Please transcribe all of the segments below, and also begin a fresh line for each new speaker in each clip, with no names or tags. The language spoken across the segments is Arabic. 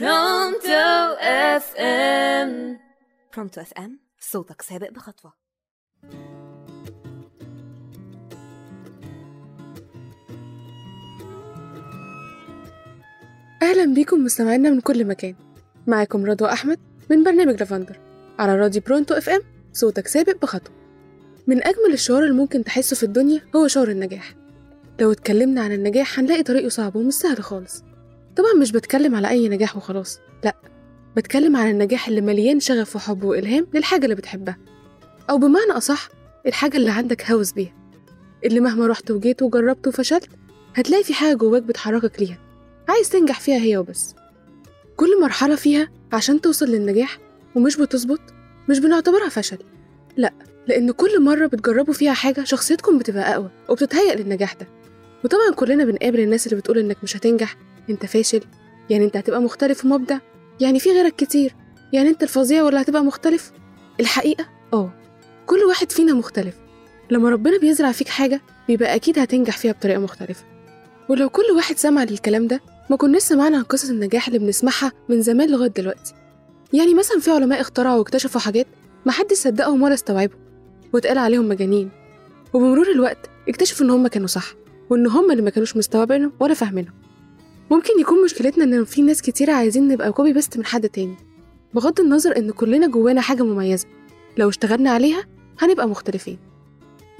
Pronto
FM Pronto FM صوتك سابق بخطوة.
أهلا بيكم مستمعينا من كل مكان. معاكم رضوى أحمد من برنامج لافندر على راديو Pronto FM صوتك سابق بخطوة. من أجمل الشعور اللي ممكن تحسه في الدنيا هو شعور النجاح. لو اتكلمنا عن النجاح هنلاقي طريقه صعب ومش سهل خالص. طبعا مش بتكلم على أي نجاح وخلاص لأ بتكلم عن النجاح اللي مليان شغف وحب وإلهام للحاجة اللي بتحبها. أو بمعنى أصح الحاجة اللي عندك هوس بيها. اللي مهما رحت وجيت وجربت وفشلت هتلاقي في حاجة جواك بتحركك ليها. عايز تنجح فيها هي وبس. كل مرحلة فيها عشان توصل للنجاح ومش بتظبط مش بنعتبرها فشل. لأ لأن كل مرة بتجربوا فيها حاجة شخصيتكم بتبقى أقوى وبتتهيأ للنجاح ده. وطبعا كلنا بنقابل الناس اللي بتقول إنك مش هتنجح أنت فاشل يعني أنت هتبقى مختلف ومبدع يعني في غيرك كتير يعني أنت الفظيع ولا هتبقى مختلف؟ الحقيقة آه كل واحد فينا مختلف. لما ربنا بيزرع فيك حاجة بيبقى أكيد هتنجح فيها بطريقة مختلفة. ولو كل واحد سمع للكلام ده ما كناش سمعنا عن قصص النجاح اللي بنسمعها من زمان لغاية دلوقتي. يعني مثلا في علماء اخترعوا واكتشفوا حاجات ما حدش صدقهم ولا استوعبهم واتقال عليهم مجانين. وبمرور الوقت اكتشفوا إن هم كانوا صح. وإن هم اللي ما كانوش مستوعبينهم ولا فاهمينهم ممكن يكون مشكلتنا إن في ناس كتيرة عايزين نبقى copy paste من حد تاني. بغض النظر إن كلنا جوانا حاجة مميزة. لو اشتغلنا عليها هنبقى مختلفين.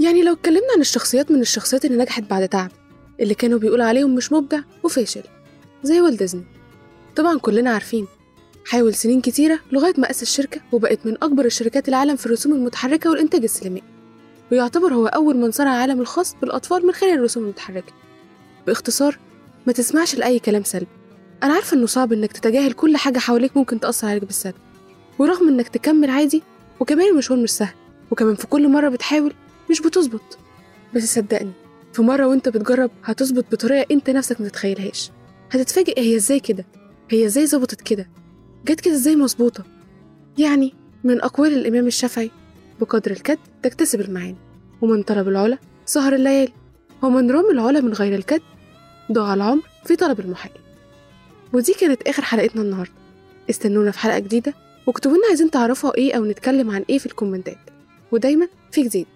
يعني لو اتكلمنا عن الشخصيات من الشخصيات اللي نجحت بعد تعب اللي كانوا بيقولوا عليهم مش مبدع وفاشل زي والت ديزني. طبعا كلنا عارفين. حاول سنين كتيرة لغاية ما أسس شركة وبقت من أكبر الشركات العالم في الرسوم المتحركة والإنتاج السينمائي. ويعتبر هو أول من صنع العالم الخاص بالأطفال من خلال الرسوم المتحركة. باختصار ما تسمعش لأي كلام سلبي. أنا عارفة إنه صعب إنك تتجاهل كل حاجة حواليك ممكن تأثر عليك بالسلب. ورغم إنك تكمل عادي وكمان المشوار مش سهل. وكمان في كل مرة بتحاول مش بتظبط. بس صدقني في مرة وأنت بتجرب هتظبط بطريقة أنت نفسك ما تتخيلهاش. هتتفاجئ هي إزاي كده؟ هي إزاي ظبطت كده؟ جت كده إزاي مظبوطة؟ يعني من أقوال الإمام الشافعي بقدر الكد تكتسب المعاني. ومن طلب العلا سهر الليالي. ومن رام العلا من غير الكد ضاع العمر في طلب المحال ودي كانت آخر حلقتنا النهاردة. استنونا في حلقة جديدة واكتبوا لنا عايزين تعرفوا إيه أو نتكلم عن إيه في الكومنتات. ودايما في جديد